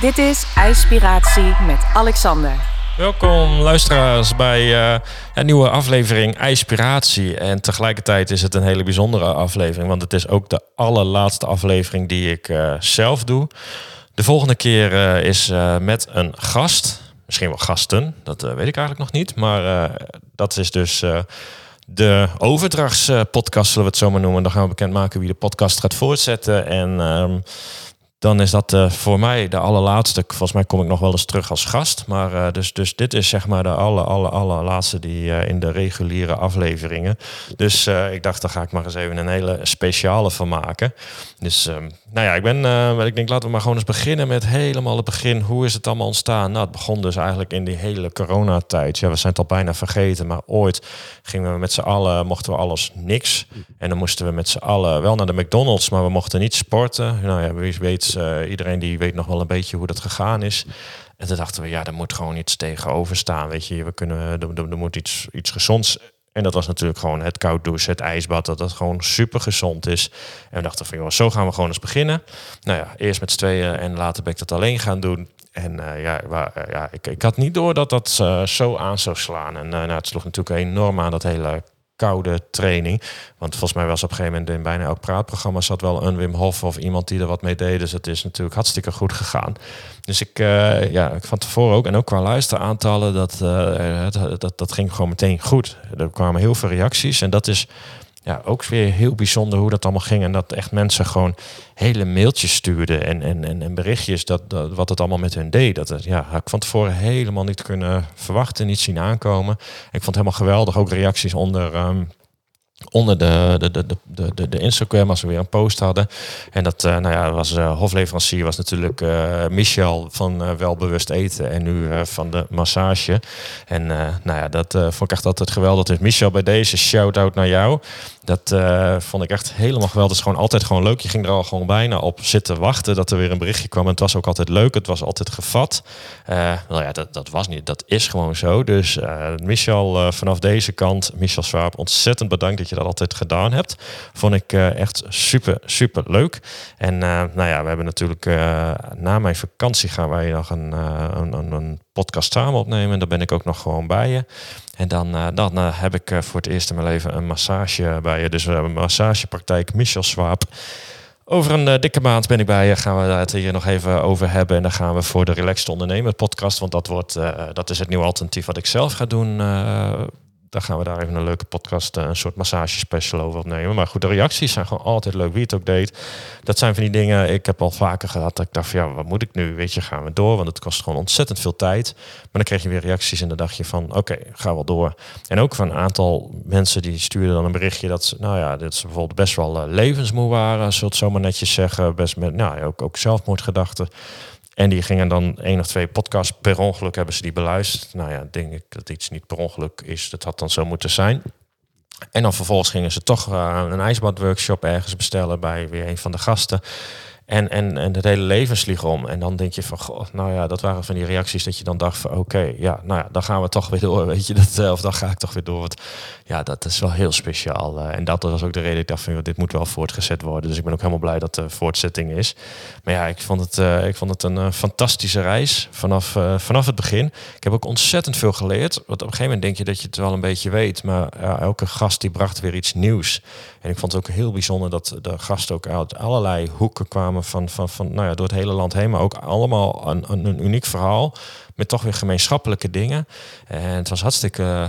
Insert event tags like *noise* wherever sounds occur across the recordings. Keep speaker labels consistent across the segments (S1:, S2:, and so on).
S1: Dit is IJspiratie met Alexander.
S2: Welkom luisteraars bij uh, een nieuwe aflevering IJspiratie. En tegelijkertijd is het een hele bijzondere aflevering, want het is ook de allerlaatste aflevering die ik uh, zelf doe. De volgende keer uh, is met een gast, misschien wel gasten, dat weet ik eigenlijk nog niet. Maar dat is dus de overdrachtspodcast, zullen we het zo maar noemen. Dan gaan we bekendmaken wie de podcast gaat voortzetten. En ehm, dan is dat uh, voor mij de allerlaatste. Volgens mij kom ik nog wel eens terug als gast. Maar uh, dus, dus dit is zeg maar de aller, aller, allerlaatste die uh, in de reguliere afleveringen. Dus ik dacht, daar ga ik maar eens even een hele speciale van maken. Dus um, nou ja, ik ben, ik denk laten we maar gewoon eens beginnen met helemaal het begin. Hoe is het allemaal ontstaan? Nou, het begon dus eigenlijk in die hele coronatijd. Ja, we zijn het al bijna vergeten, maar ooit gingen we met z'n allen, mochten we alles niks. En dan moesten we met z'n allen wel naar de McDonald's, maar we mochten niet sporten. Nou ja, wie weet uh, iedereen die weet nog wel een beetje hoe dat gegaan is. En toen dachten we, ja, er moet gewoon iets tegenover staan. Weet je, we kunnen, er, moet iets, iets gezonds. En dat was natuurlijk gewoon het koud douchen, het ijsbad, dat dat gewoon super gezond is. En we dachten van, joh, zo gaan we gewoon eens beginnen. Nou ja, eerst met z'n tweeën en later ben ik dat alleen gaan doen. En uh, ja, ja ik, ik had niet door dat dat uh, zo aan zou slaan. En nou, het sloeg natuurlijk enorm aan dat hele koude training. Want volgens mij was op een gegeven moment in bijna elk praatprogramma zat wel een Wim Hof of iemand die er wat mee deed. Dus het is natuurlijk hartstikke goed gegaan. Dus ik, uh, ja, van tevoren ook, en ook qua luisteraantallen, dat, uh, dat, dat, dat ging gewoon meteen goed. Er kwamen heel veel reacties en dat is ja, ook weer heel bijzonder hoe dat allemaal ging. En dat echt mensen gewoon hele mailtjes stuurden en, en, en, berichtjes dat, dat, wat het allemaal met hun deed. Dat het, ja, had ik van tevoren helemaal niet kunnen verwachten, niet zien aankomen. Ik vond het helemaal geweldig. Ook reacties onder um, onder de, de, de, de, de, de Instagram als we weer een post hadden. En dat uh, nou ja, was uh, hofleverancier was natuurlijk uh, Michel van Welbewust Eten en nu van de massage. En nou ja, dat vond ik echt altijd geweldig. Dus Michel, bij deze shout-out naar jou. Dat vond ik echt helemaal geweldig. Het is gewoon altijd gewoon leuk. Je ging er al gewoon bijna op zitten wachten dat er weer een berichtje kwam. En het was ook altijd leuk. Het was altijd gevat. nou ja, dat, dat was niet. Dat is gewoon zo. Dus Michel vanaf deze kant, Michel Swaap, ontzettend bedankt dat je dat altijd gedaan hebt. Vond ik uh, echt super, super leuk. En uh, nou ja, we hebben natuurlijk uh, na mijn vakantie gaan wij nog een, een, een, een, podcast samen opnemen. Daar ben ik ook nog gewoon bij je. En dan, dan heb ik voor het eerst in mijn leven een massage bij je. Dus we hebben een massagepraktijk Michel Swaap. Over een dikke maand ben ik bij je. Gaan we het hier nog even over hebben. En dan gaan we voor de Relaxed Ondernemer podcast. Want dat, wordt, dat is het nieuwe alternatief wat ik zelf ga doen dan gaan we daar even een leuke podcast, eh, een soort massage special over opnemen. Maar goed, de reacties zijn gewoon altijd leuk, wie het ook deed. Dat zijn van die dingen, ik heb al vaker gehad dat ik dacht van ja, wat moet ik nu? Weet je, gaan we door? Want het kost gewoon ontzettend veel tijd. Maar dan kreeg je weer reacties en dan dacht je van oké, ga wel door. En ook van een aantal mensen die stuurden dan een berichtje dat ze, nou ja, dat ze bijvoorbeeld best wel uh, levensmoe waren, zult het zomaar netjes zeggen. Best met, nou ja, ook, ook zelfmoordgedachten. En die gingen dan één of twee podcasts per ongeluk hebben ze die beluisterd. Nou ja, denk ik dat iets niet per ongeluk is. Dat had dan zo moeten zijn. En dan vervolgens gingen ze toch uh, een ijsbadworkshop ergens bestellen bij weer een van de gasten. En, en, en het hele leven slieg om. En dan denk je van, goh, nou ja, dat waren van die reacties dat je dan dacht van, oké, ja, nou ja, dan gaan we toch weer door, weet je. Dat, eh, of dan ga ik toch weer door. Want ja, dat is wel heel speciaal. Uh, en dat was ook de reden dat ik dacht van, dit moet wel voortgezet worden. Dus ik ben ook helemaal blij dat de voortzetting is. Maar ja, ik vond het, uh, ik vond het een fantastische reis vanaf, vanaf het begin. Ik heb ook ontzettend veel geleerd. Want op een gegeven moment denk je dat je het wel een beetje weet. Maar elke gast die bracht weer iets nieuws. En ik vond het ook heel bijzonder dat de gasten ook uit allerlei hoeken kwamen van, van, van nou ja, door het hele land heen. Maar ook allemaal een, een, een uniek verhaal met toch weer gemeenschappelijke dingen. En het was hartstikke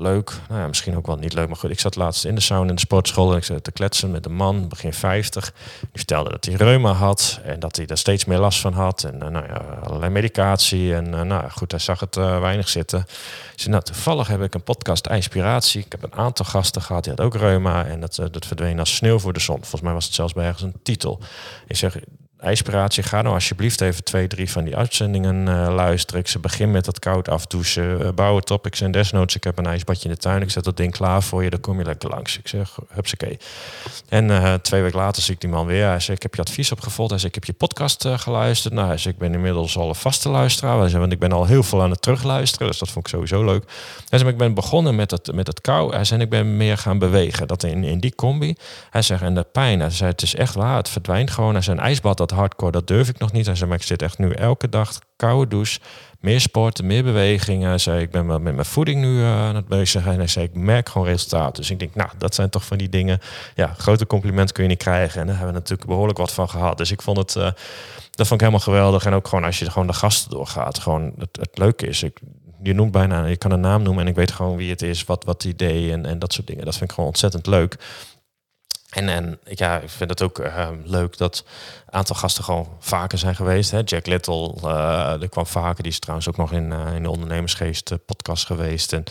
S2: leuk. Nou ja, misschien ook wel niet leuk, maar goed. Ik zat laatst in de sauna in de sportschool en ik zat te kletsen met een man, begin 50. Die vertelde dat hij reuma had en dat hij daar steeds meer last van had. En uh, nou ja, allerlei medicatie. En uh, nou goed, hij zag het uh, weinig zitten. Ik nou, toevallig heb ik een podcast Inspiratie. Ik heb een aantal gasten gehad, die had ook reuma. En dat, dat verdween als sneeuw voor de zon. Volgens mij was het zelfs bij ergens een titel. Ik zeg, inspiratie, ga nou alsjeblieft even twee, drie van die uitzendingen uh, luisteren. Ik ze begin met dat koud afdouchen, uh, bouwen topics en desnoods. Ik heb een ijsbadje in de tuin, ik zet dat ding klaar voor je, dan kom je lekker langs. Ik zeg, hupsakee. En uh, twee weken later zie ik die man weer. Hij zei, ik heb je advies opgevolgd. Hij zei, ik heb je podcast geluisterd. Nou, hij zei, ik ben inmiddels al een vaste luisteraar. Hij zei, want ik ben al heel veel aan het terugluisteren, dus dat vond ik sowieso leuk. Hij zei, ik ben begonnen met het, met het kou. Hij zei, ik ben meer gaan bewegen. Dat in, in die combi. Hij zei, en de pijn, hij zei, het is echt waar, het verdwijnt gewoon. Hij een ijsbad, dat hardcore, dat durf ik nog niet. Hij zei, maar ik zit echt nu elke dag koude douche, meer sporten, meer bewegingen. Hij zei, ik ben wel met mijn voeding nu uh, aan het bezig. En hij zei, ik merk gewoon resultaat. Dus ik denk, nou, dat zijn toch van die dingen. Ja, grote compliment kun je niet krijgen. En daar hebben we natuurlijk behoorlijk wat van gehad. Dus ik vond het, uh, dat vond ik helemaal geweldig. En ook gewoon als je gewoon de gasten doorgaat. Gewoon het, het leuke is, ik, je noemt bijna, je kan een naam noemen en ik weet gewoon wie het is, wat, wat en, en dat soort dingen. Dat vind ik gewoon ontzettend leuk. En, en ja, ik vind het ook uh, leuk dat een aantal gasten gewoon vaker zijn geweest. Hè. Jack Little, uh, er kwam vaker. Die is trouwens ook nog in, uh, in de Ondernemersgeest podcast geweest. En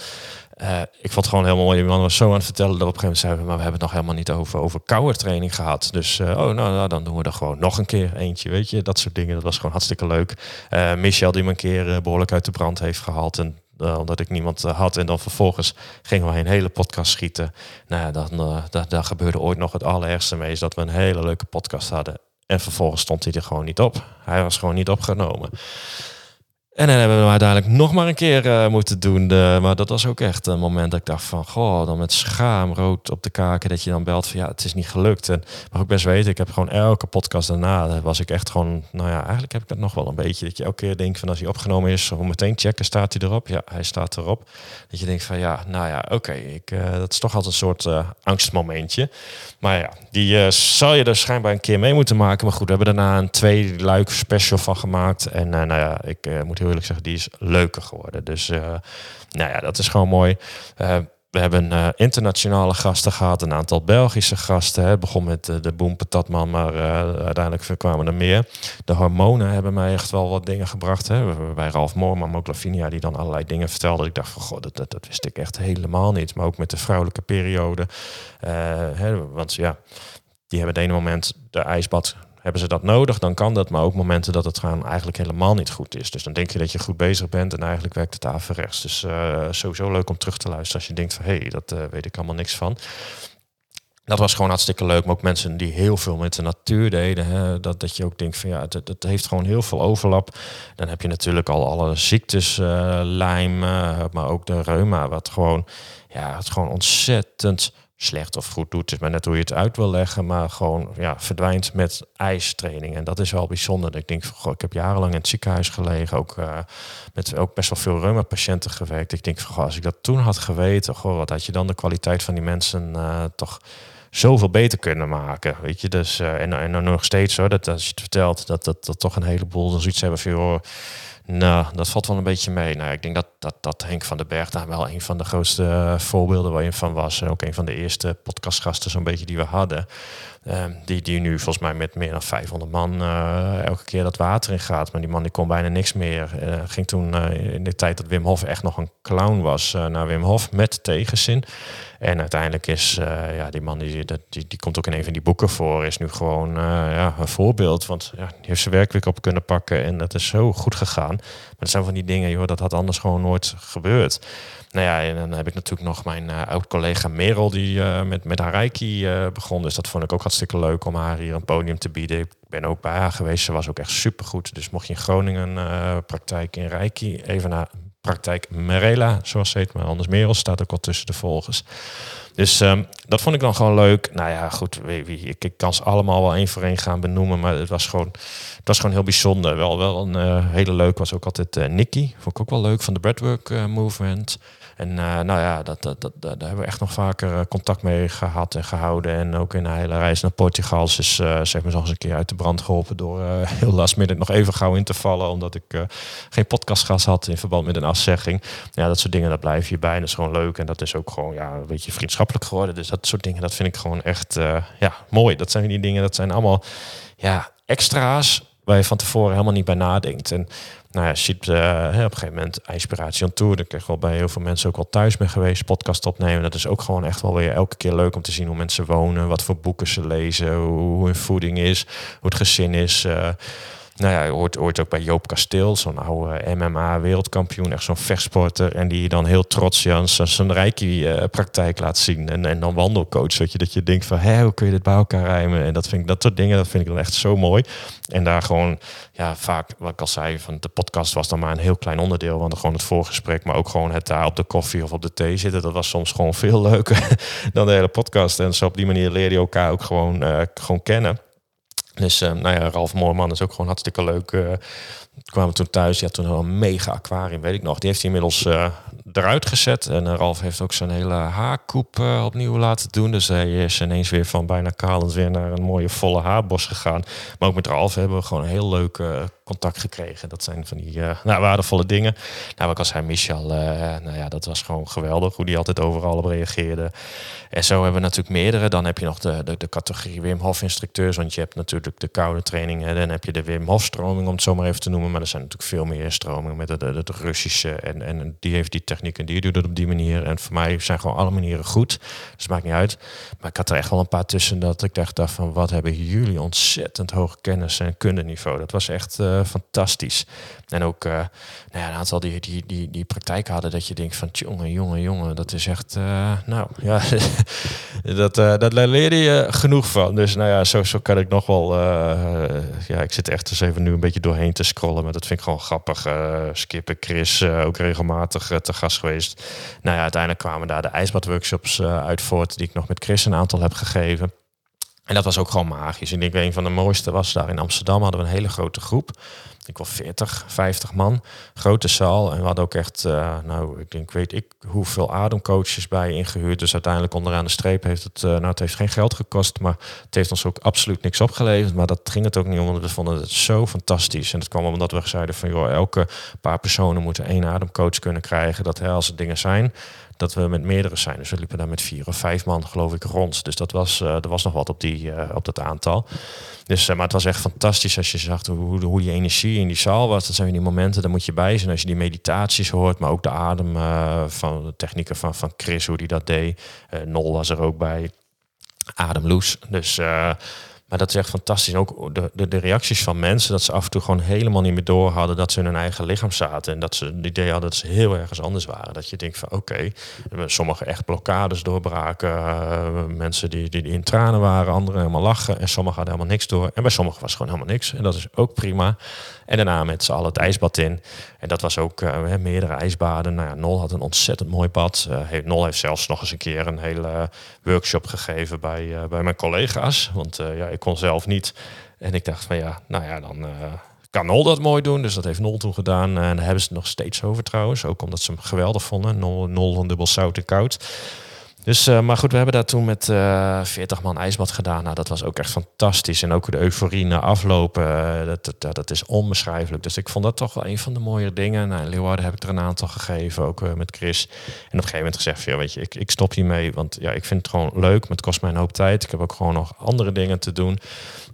S2: ik vond het gewoon heel mooi. Die man was zo aan het vertellen dat op een gegeven moment we... maar we hebben het nog helemaal niet over, over koude training gehad. Dus oh, nou, nou, dan doen we er gewoon nog een keer eentje. Weet je, dat soort dingen. Dat was gewoon hartstikke leuk. Michel die me een keer behoorlijk uit de brand heeft gehaald. En uh, omdat ik niemand uh, had. En dan vervolgens gingen we een hele podcast schieten. Nou ja, dan, uh, daar, gebeurde ooit nog het allerergste mee. Is dat we een hele leuke podcast hadden. En vervolgens stond hij er gewoon niet op. Hij was gewoon niet opgenomen. En dan hebben we hem uiteindelijk nog maar een keer uh, moeten doen. Maar dat was ook echt een moment dat ik dacht van... Goh, dan met schaamrood op de kaken dat je dan belt van... Ja, het is niet gelukt. En mag ik best weten, ik heb gewoon elke podcast daarna... was ik echt gewoon... Nou ja, eigenlijk heb ik het nog wel een beetje. Dat je elke keer denkt van als hij opgenomen is... Om meteen checken, staat hij erop? Ja, hij staat erop. Dat je denkt van ja, nou ja, oké. ik uh, dat is toch altijd een soort uh, angstmomentje. Maar ja, die zal je er schijnbaar een keer mee moeten maken. Maar goed, we hebben daarna een twee luik special van gemaakt. En nou ja, ik moet heel eerlijk zeggen, die is leuker geworden. Dus nou ja, dat is gewoon mooi. We hebben uh, internationale gasten gehad, een aantal Belgische gasten. Het begon met de, de Boom Patatman, maar uiteindelijk kwamen er meer. De hormonen hebben mij echt wel wat dingen gebracht. Hè. Bij Ralf Moor, maar ook Lavinia, die dan allerlei dingen vertelde. Ik dacht van, god, dat, dat, wist ik echt helemaal niet. Maar ook met de vrouwelijke periode. Hè, want ja, die hebben het ene moment de ijsbad hebben ze dat nodig, dan kan dat. Maar ook momenten dat het gewoon eigenlijk helemaal niet goed is. Dus dan denk je dat je goed bezig bent en eigenlijk werkt het averechts. Dus uh, sowieso leuk om terug te luisteren als je denkt van... hé, hey, dat uh, weet ik allemaal niks van. Dat was gewoon hartstikke leuk. Maar ook mensen die heel veel met de natuur deden. Hè, dat, dat je ook denkt van ja, het, het heeft gewoon heel veel overlap. Dan heb je natuurlijk al alle ziektes, uh, lijm, maar ook de reuma. Wat gewoon, ja, het gewoon ontzettend slecht of goed doet. Het is maar net hoe je het uit wil leggen, maar gewoon ja, verdwijnt met ijstraining. En dat is wel bijzonder. Ik denk, goh, ik heb jarenlang in het ziekenhuis gelegen, ook uh, met ook best wel veel reuma-patiënten gewerkt. Ik denk, goh, als ik dat toen had geweten, goh, wat had je dan de kwaliteit van die mensen uh, toch zoveel beter kunnen maken. Weet je, dus uh, en, en nog steeds hoor, dat als je het vertelt, dat, dat, dat toch een heleboel dan zoiets hebben van, joh, nou, dat valt wel een beetje mee. Nou, ik denk dat, dat, dat Henk van den Berg daar wel een van de grootste uh, voorbeelden waar je van was. En ook een van de eerste podcastgasten zo'n beetje die we hadden. Ehm, die, die nu volgens mij met meer dan 500 man uh, elke keer dat water in gaat. Maar die man die kon bijna niks meer. Uh, ging toen in de tijd dat Wim Hof echt nog een clown was naar Wim Hof met tegenzin. En uiteindelijk is ja, die man, die, die, die komt ook in een van die boeken voor, is nu gewoon ja, een voorbeeld. Want ja, die heeft zijn werk weer op kunnen pakken en dat is zo goed gegaan. Maar dat zijn van die dingen, joh, dat had anders gewoon nooit gebeurd. Nou ja, en dan heb ik natuurlijk nog mijn uh, oud-collega Merel, die met, met haar Reiki begon. Dus dat vond ik ook hartstikke leuk om haar hier een podium te bieden. Ik ben ook bij haar geweest, ze was ook echt supergoed. Dus mocht je in Groningen praktijk in Reiki even naar praktijk Merela, zoals ze heet. Maar anders Merel staat ook al tussen de volgers. Dus um, dat vond ik dan gewoon leuk. Nou ja, goed, ik, ik kan ze allemaal wel één voor één gaan benoemen. Maar het was gewoon, het was gewoon heel bijzonder. Wel, wel een hele leuk was ook altijd uh, Nicky. Vond ik ook wel leuk van de Breadwork Movement. En uh, nou ja, dat, dat, dat, daar hebben we echt nog vaker uh, contact mee gehad en gehouden. En ook in een hele reis naar Portugal is uh, zeg maar zo eens een keer uit de brand geholpen door *laughs* heel last minute nog even gauw in te vallen. Omdat ik geen podcastgast had in verband met een afzegging. Ja, dat soort dingen, dat blijf je bij. En dat is gewoon leuk. En dat is ook gewoon ja, een beetje vriendschappelijk geworden. Dus dat soort dingen, dat vind ik gewoon echt ja, mooi. Dat zijn die dingen, dat zijn allemaal ja, extra's waar je van tevoren helemaal niet bij nadenkt. En nou ja, ziet uh, op een gegeven moment Inspiratie on Tour. Ik wel bij heel veel mensen ook wel thuis ben geweest, podcast opnemen. Dat is ook gewoon echt wel weer elke keer leuk om te zien hoe mensen wonen, wat voor boeken ze lezen, hoe hun voeding is, hoe het gezin is. Uh, nou ja, hoort, hoort ook bij Joop Kasteel, zo'n oude MMA-wereldkampioen, echt zo'n vechtsporter. En die dan heel trots ja, zijn Reiki-praktijk laat zien. En, en dan wandelcoach, weet je, dat je denkt van, hé, hoe kun je dit bij elkaar rijmen? En dat vind ik, dat soort dingen, dat vind ik dan echt zo mooi. En daar gewoon, ja, vaak, wat ik al zei, van de podcast was dan maar een heel klein onderdeel. Want gewoon het voorgesprek, maar ook gewoon het daar op de koffie of op de thee zitten. Dat was soms gewoon veel leuker *laughs* dan de hele podcast. En zo op die manier leer je elkaar ook gewoon, uh, gewoon kennen. Dus uh, nou ja, Ralf Moorman is ook gewoon hartstikke leuk. Uh, kwamen toen thuis, ja, toen een mega aquarium, weet ik nog. Die heeft hij inmiddels uh, eruit gezet. En Ralf heeft ook zijn hele haarkoep opnieuw laten doen. Dus hij is ineens weer van bijna kalend weer naar een mooie volle haarbos gegaan. Maar ook met Ralf hebben we gewoon een heel leuk contact gekregen. Dat zijn van die nou, waardevolle dingen. Nou, wat als hij Michel, nou ja, dat was gewoon geweldig. Hoe die altijd overal op reageerde. En zo hebben we natuurlijk meerdere. Dan heb je nog de, de, categorie Wim Hof instructeurs. Want je hebt natuurlijk de koude trainingen. Dan heb je de Wim Hof stroming, om het zo maar even te noemen. Maar er zijn natuurlijk veel meer stromingen met de Russische. En, en die heeft die techniek en die doet het op die manier. En voor mij zijn gewoon alle manieren goed. Dus het maakt niet uit. Maar ik had er echt wel een paar tussen dat ik dacht, dacht van wat hebben jullie ontzettend hoge kennis en kundeniveau. Dat was echt uh, fantastisch. En ook uh, nou ja, een aantal die, die, die, die praktijk hadden dat je denkt van jongen, jongen, jongen, dat is echt, uh, nou *laughs* ja, dat, dat leerde je genoeg van. Dus nou ja, zo, zo kan ik nog wel, ja, ik zit echt eens even nu een beetje doorheen te scrollen, maar dat vind ik gewoon grappig. Skippen, Chris, ook regelmatig te gast geweest. Nou ja, uiteindelijk kwamen daar de ijsbadworkshops uit voort, die ik nog met Chris een aantal heb gegeven. En dat was ook gewoon magisch. Ik denk een van de mooiste was daar in Amsterdam. Hadden we een hele grote groep ik wel 40, 50 man. Grote zaal. En we hadden ook echt, uh, nou, ik denk, weet ik hoeveel ademcoaches bij ingehuurd. Dus uiteindelijk onderaan de streep heeft het, uh, nou, het heeft geen geld gekost, maar het heeft ons ook absoluut niks opgeleverd. Maar dat ging het ook niet om, we vonden het zo fantastisch. En dat kwam omdat we zeiden van, joh, elke paar personen moeten één ademcoach kunnen krijgen. Dat hè, als er dingen zijn, dat we met meerdere zijn. Dus we liepen daar met vier of vijf man, geloof ik, rond. Dus dat was, uh, er was nog wat op, die, uh, op dat aantal. Dus, uh, maar het was echt fantastisch als je zag hoe, hoe die energie in die zaal was. Dat zijn die momenten, daar moet je bij zijn. Als je die meditaties hoort, maar ook de adem van de technieken van, van Chris, hoe die dat deed. Nol was er ook bij. Ademloes. Dus maar dat is echt fantastisch. ook de, de, de, reacties van mensen, dat ze af en toe gewoon helemaal niet meer door hadden dat ze in hun eigen lichaam zaten. En dat ze het idee hadden dat ze heel ergens anders waren. Dat je denkt van oké, okay, sommigen echt blokkades doorbraken. Uh, mensen die, die, die, in tranen waren, anderen helemaal lachen. En sommigen hadden helemaal niks door. En bij sommigen was gewoon helemaal niks. En dat is ook prima. En daarna met z'n allen het ijsbad in. En dat was ook uh, meerdere ijsbaden. Nou ja, Nol had een ontzettend mooi bad. Uh, Nol heeft zelfs nog eens een keer een hele workshop gegeven bij, bij mijn collega's. Want ja, ik kon zelf niet. En ik dacht van ja, nou ja, dan kan Nol dat mooi doen. Dus dat heeft Nol toen gedaan. En daar hebben ze het nog steeds over trouwens. Ook omdat ze hem geweldig vonden. Nol, Nol van dubbel zout en koud. Dus, uh, maar goed, we hebben daar toen met uh, eh, 40 man ijsbad gedaan. Nou, dat was ook echt fantastisch. En ook de euforie na aflopen, uh, dat, dat, dat, is onbeschrijfelijk. Dus ik vond dat toch wel een van de mooie dingen. Nou, in Leeuwarden heb ik er een aantal gegeven, ook met Chris. En op een gegeven moment gezegd, ja, weet je, ik, ik stop hiermee. Want ja, ik vind het gewoon leuk, maar het kost mij een hoop tijd. Ik heb ook gewoon nog andere dingen te doen.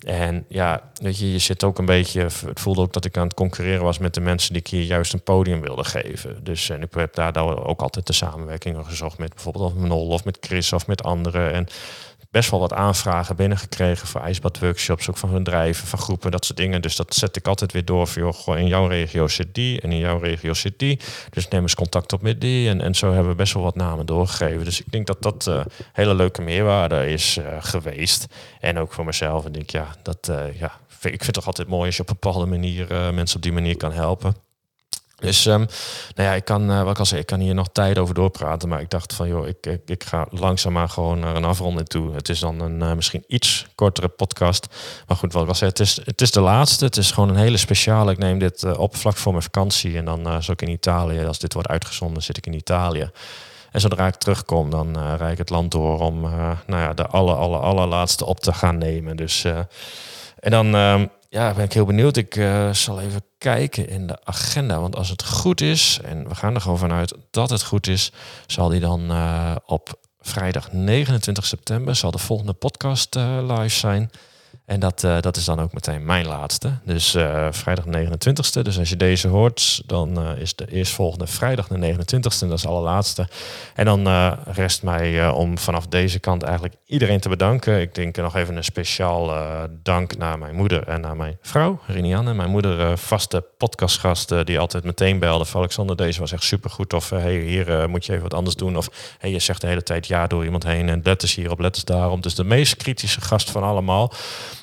S2: En ja, weet je, je zit ook een beetje. Het voelde ook dat ik aan het concurreren was met de mensen die ik hier juist een podium wilde geven. Dus en ik heb daar ook altijd de samenwerkingen gezocht met bijvoorbeeld of Nol of met Chris of met anderen. En best wel wat aanvragen binnengekregen voor ijsbadworkshops, ook van bedrijven, van groepen, dat soort dingen. Dus dat zet ik altijd weer door voor, joh, in jouw regio zit die en in jouw regio zit die. Dus neem eens contact op met die. En, en zo hebben we best wel wat namen doorgegeven. Dus ik denk dat dat uh, hele leuke meerwaarde is uh, geweest. En ook voor mezelf. En denk, ja, dat, uh, ja, ik vind het toch altijd mooi als je op een bepaalde manier mensen op die manier kan helpen. Dus um, nou ja, ik kan, uh, wat ik al zei, ik kan hier nog tijd over doorpraten. Maar ik dacht van, joh, ik, ik, ik ga langzaamaan gewoon naar een afronding toe. Het is dan een uh, misschien iets kortere podcast. Maar goed, wat ik al zei, het is, het is de laatste. Het is gewoon een hele speciale. Ik neem dit uh, op vlak voor mijn vakantie. En dan zo ik in Italië. Als dit wordt uitgezonden, zit ik in Italië. En zodra ik terugkom, dan rijd ik het land door om nou ja, de aller, aller, allerlaatste op te gaan nemen. Dus, en dan ehm, ja, ben ik heel benieuwd. Ik zal even kijken in de agenda. Want als het goed is, en we gaan er gewoon vanuit dat het goed is, zal die dan uh, op vrijdag 29 september zal de volgende podcast uh, live zijn. En dat, uh, dat is dan ook meteen mijn laatste. Dus uh, vrijdag 29ste. Dus als je deze hoort, dan uh, is de eerstvolgende vrijdag de 29ste. Dat is de allerlaatste. En dan rest mij om vanaf deze kant eigenlijk iedereen te bedanken. Ik denk nog even een speciaal dank naar mijn moeder en naar mijn vrouw, Rinianne. Mijn moeder, vaste podcastgast, die altijd meteen belde. Van Alexander, deze was echt supergoed. Of hey, hier moet je even wat anders doen. Of hey, je zegt de hele tijd ja door iemand heen. En letters hierop, letters daarom. Dus de meest kritische gast van allemaal.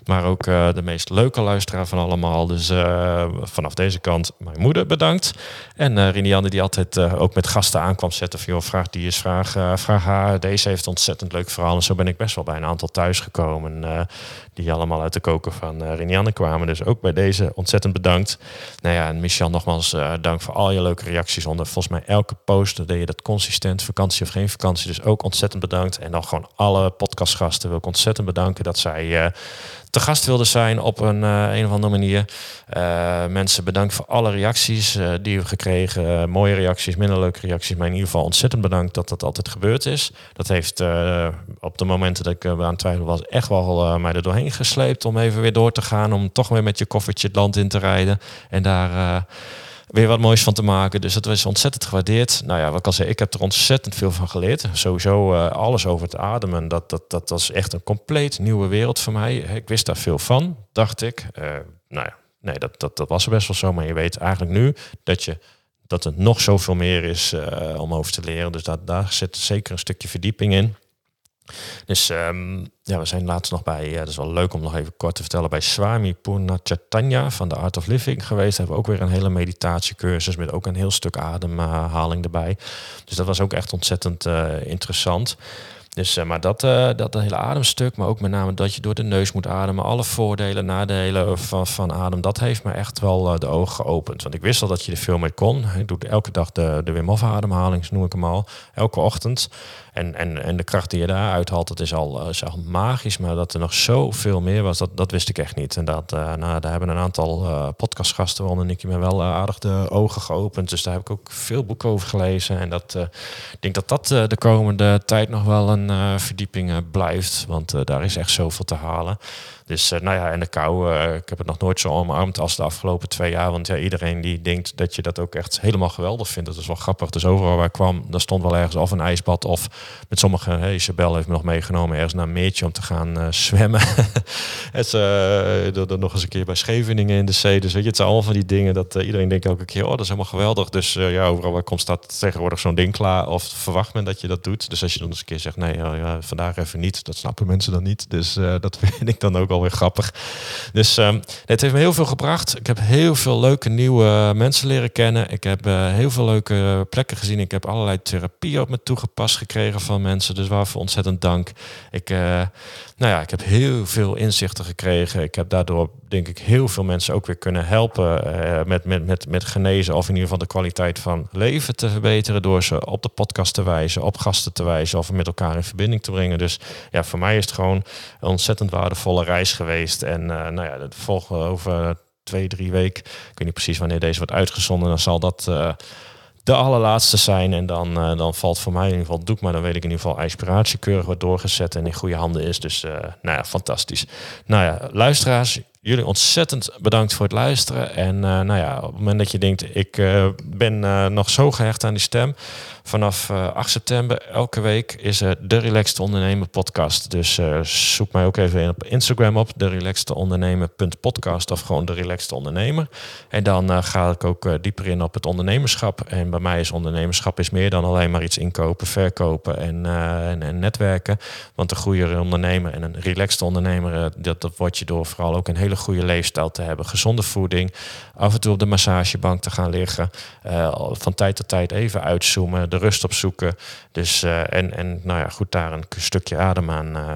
S2: Maar ook de meest leuke luisteraar van allemaal. Dus vanaf deze kant mijn moeder bedankt. En uh, Rinianne die altijd ook met gasten aankwam zetten. Van, joh, vraag die is, vraag, vraag haar. Deze heeft ontzettend leuk verhaal. En zo ben ik best wel bij een aantal thuis gekomen. die allemaal uit de koken van uh, Rinianne kwamen. Dus ook bij deze ontzettend bedankt. Nou ja, en Michel nogmaals dank voor al je leuke reacties onder. Volgens mij elke post deed je dat consistent. Vakantie of geen vakantie. Dus ook ontzettend bedankt. En dan gewoon alle podcastgasten wil ik ontzettend bedanken dat zij te gast wilden zijn op een, uh, een of andere manier. Uh, mensen bedankt voor alle reacties die we gekregen. mooie reacties, minder leuke reacties. Maar in ieder geval ontzettend bedankt dat dat altijd gebeurd is. Dat heeft op de momenten dat ik aan het twijfelen was echt wel mij er doorheen gesleept. Om even weer door te gaan. Om toch weer met je koffertje het land in te rijden. En daar weer wat moois van te maken. Dus dat was ontzettend gewaardeerd. Nou ja, wat ik al zei, ik heb er ontzettend veel van geleerd. Sowieso uh, alles over het ademen. Dat, dat, dat was echt een compleet nieuwe wereld voor mij. Ik wist daar veel van, dacht ik. Uh, nou ja, nee, dat, dat, dat was er best wel zo. Maar je weet eigenlijk nu dat je dat er nog zoveel meer is uh, om over te leren. Dus dat, daar zit zeker een stukje verdieping in. Dus um, ja, we zijn laatst nog bij, uh, dat is wel leuk om nog even kort te vertellen, bij Swami Purnachatanya van de Art of Living geweest. Hebben we ook weer een hele meditatiecursus met ook een heel stuk ademhaling erbij. Dus dat was ook echt ontzettend uh, interessant. Dus, uh, maar dat, uh, dat hele ademstuk, maar ook met name dat je door de neus moet ademen, alle voordelen, nadelen van, van adem, dat heeft me echt wel uh, de ogen geopend. Want ik wist al dat je er veel mee kon. Ik doe elke dag de, de Wim Hof ademhaling, noem ik hem al, elke ochtend. En, en, en de kracht die je daar uithaalt, dat is al, is al magisch. Maar dat er nog zoveel meer was, dat, dat wist ik echt niet. En dat, nou, daar hebben een aantal podcastgasten, waaronder Nicky, me wel aardig de ogen geopend. Dus daar heb ik ook veel boeken over gelezen. En dat, ik denk dat dat de komende tijd nog wel een uh, verdieping blijft. Want uh, daar is echt zoveel te halen. Dus uh, nou ja, en de kou, ik heb het nog nooit zo omarmd als de afgelopen twee jaar. Want ja, iedereen die denkt dat je dat ook echt helemaal geweldig vindt. Dat is wel grappig. Dus overal waar ik kwam, daar stond wel ergens of een ijsbad. Of met sommige, hey, Isabel heeft me nog meegenomen ergens naar een meertje om te gaan zwemmen. *laughs* het, uh, nog eens een keer bij Scheveningen in de zee. Dus weet je, het zijn allemaal van die dingen dat iedereen denkt elke keer, oh dat is helemaal geweldig. Dus ja, overal waar komt staat tegenwoordig zo'n ding klaar. Of verwacht men dat je dat doet. Dus als je dan eens een keer zegt, nee, vandaag even niet. Dat snappen mensen dan niet. Dus dat *laughs* vind ik dan ook alweer grappig. Dus um, het heeft me heel veel gebracht. Ik heb heel veel leuke nieuwe mensen leren kennen. Ik heb uh, heel veel leuke plekken gezien. Ik heb allerlei therapie op me toegepast gekregen van mensen. Dus waarvoor ontzettend dank. Ik, nou ja, ik heb heel veel inzichten gekregen. Ik heb daardoor denk ik heel veel mensen ook weer kunnen helpen met, met, met, met genezen of in ieder geval de kwaliteit van leven te verbeteren door ze op de podcast te wijzen, op gasten te wijzen of met elkaar in verbinding te brengen. Dus ja, voor mij is het gewoon een ontzettend waardevolle reis geweest. En uh, nou ja, het volgt over twee, drie weken. Ik weet niet precies wanneer deze wordt uitgezonden. Dan zal dat uh, de allerlaatste zijn. En dan, uh, dan valt voor mij in ieder geval doek. Maar dan weet ik in ieder geval inspiratie keurig wordt doorgezet en in goede handen is. Dus nou ja, fantastisch. Nou ja, luisteraars, jullie ontzettend bedankt voor het luisteren. En uh, nou ja, op het moment dat je denkt, ik uh, ben uh, nog zo gehecht aan die stem. Vanaf 8 september elke week is er de Relaxed Ondernemer podcast. Dus zoek mij ook even op Instagram op, de Relaxed Ondernemer.podcast of gewoon de Relaxed Ondernemer. En dan ga ik ook dieper in op het ondernemerschap. En bij mij is ondernemerschap is meer dan alleen maar iets inkopen, verkopen en, en, en, netwerken. Want een goede ondernemer en een relaxed ondernemer, dat, dat word je door vooral ook een hele goede leefstijl te hebben. Gezonde voeding. Af en toe op de massagebank te gaan liggen. Uh, van tijd tot tijd even uitzoomen. De rust opzoeken. Dus, uh, en, en nou ja, goed, daar een stukje adem aan uh,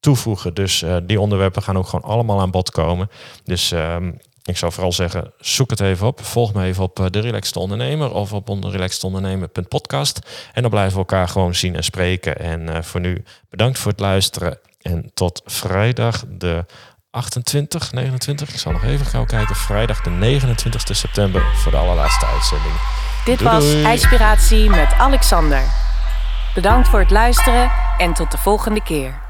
S2: toevoegen. Dus die onderwerpen gaan ook gewoon allemaal aan bod komen. Dus um, ik zou vooral zeggen, zoek het even op. Volg me even op De Relaxed Ondernemer of op relaxedondernemer.podcast. En dan blijven we elkaar gewoon zien en spreken. En voor nu bedankt voor het luisteren. En tot vrijdag de 28, 29. Ik zal nog even gauw kijken. Vrijdag de 29 september voor de allerlaatste uitzending.
S1: Dit was Inspiratie met Alexander. Bedankt voor het luisteren en tot de volgende keer.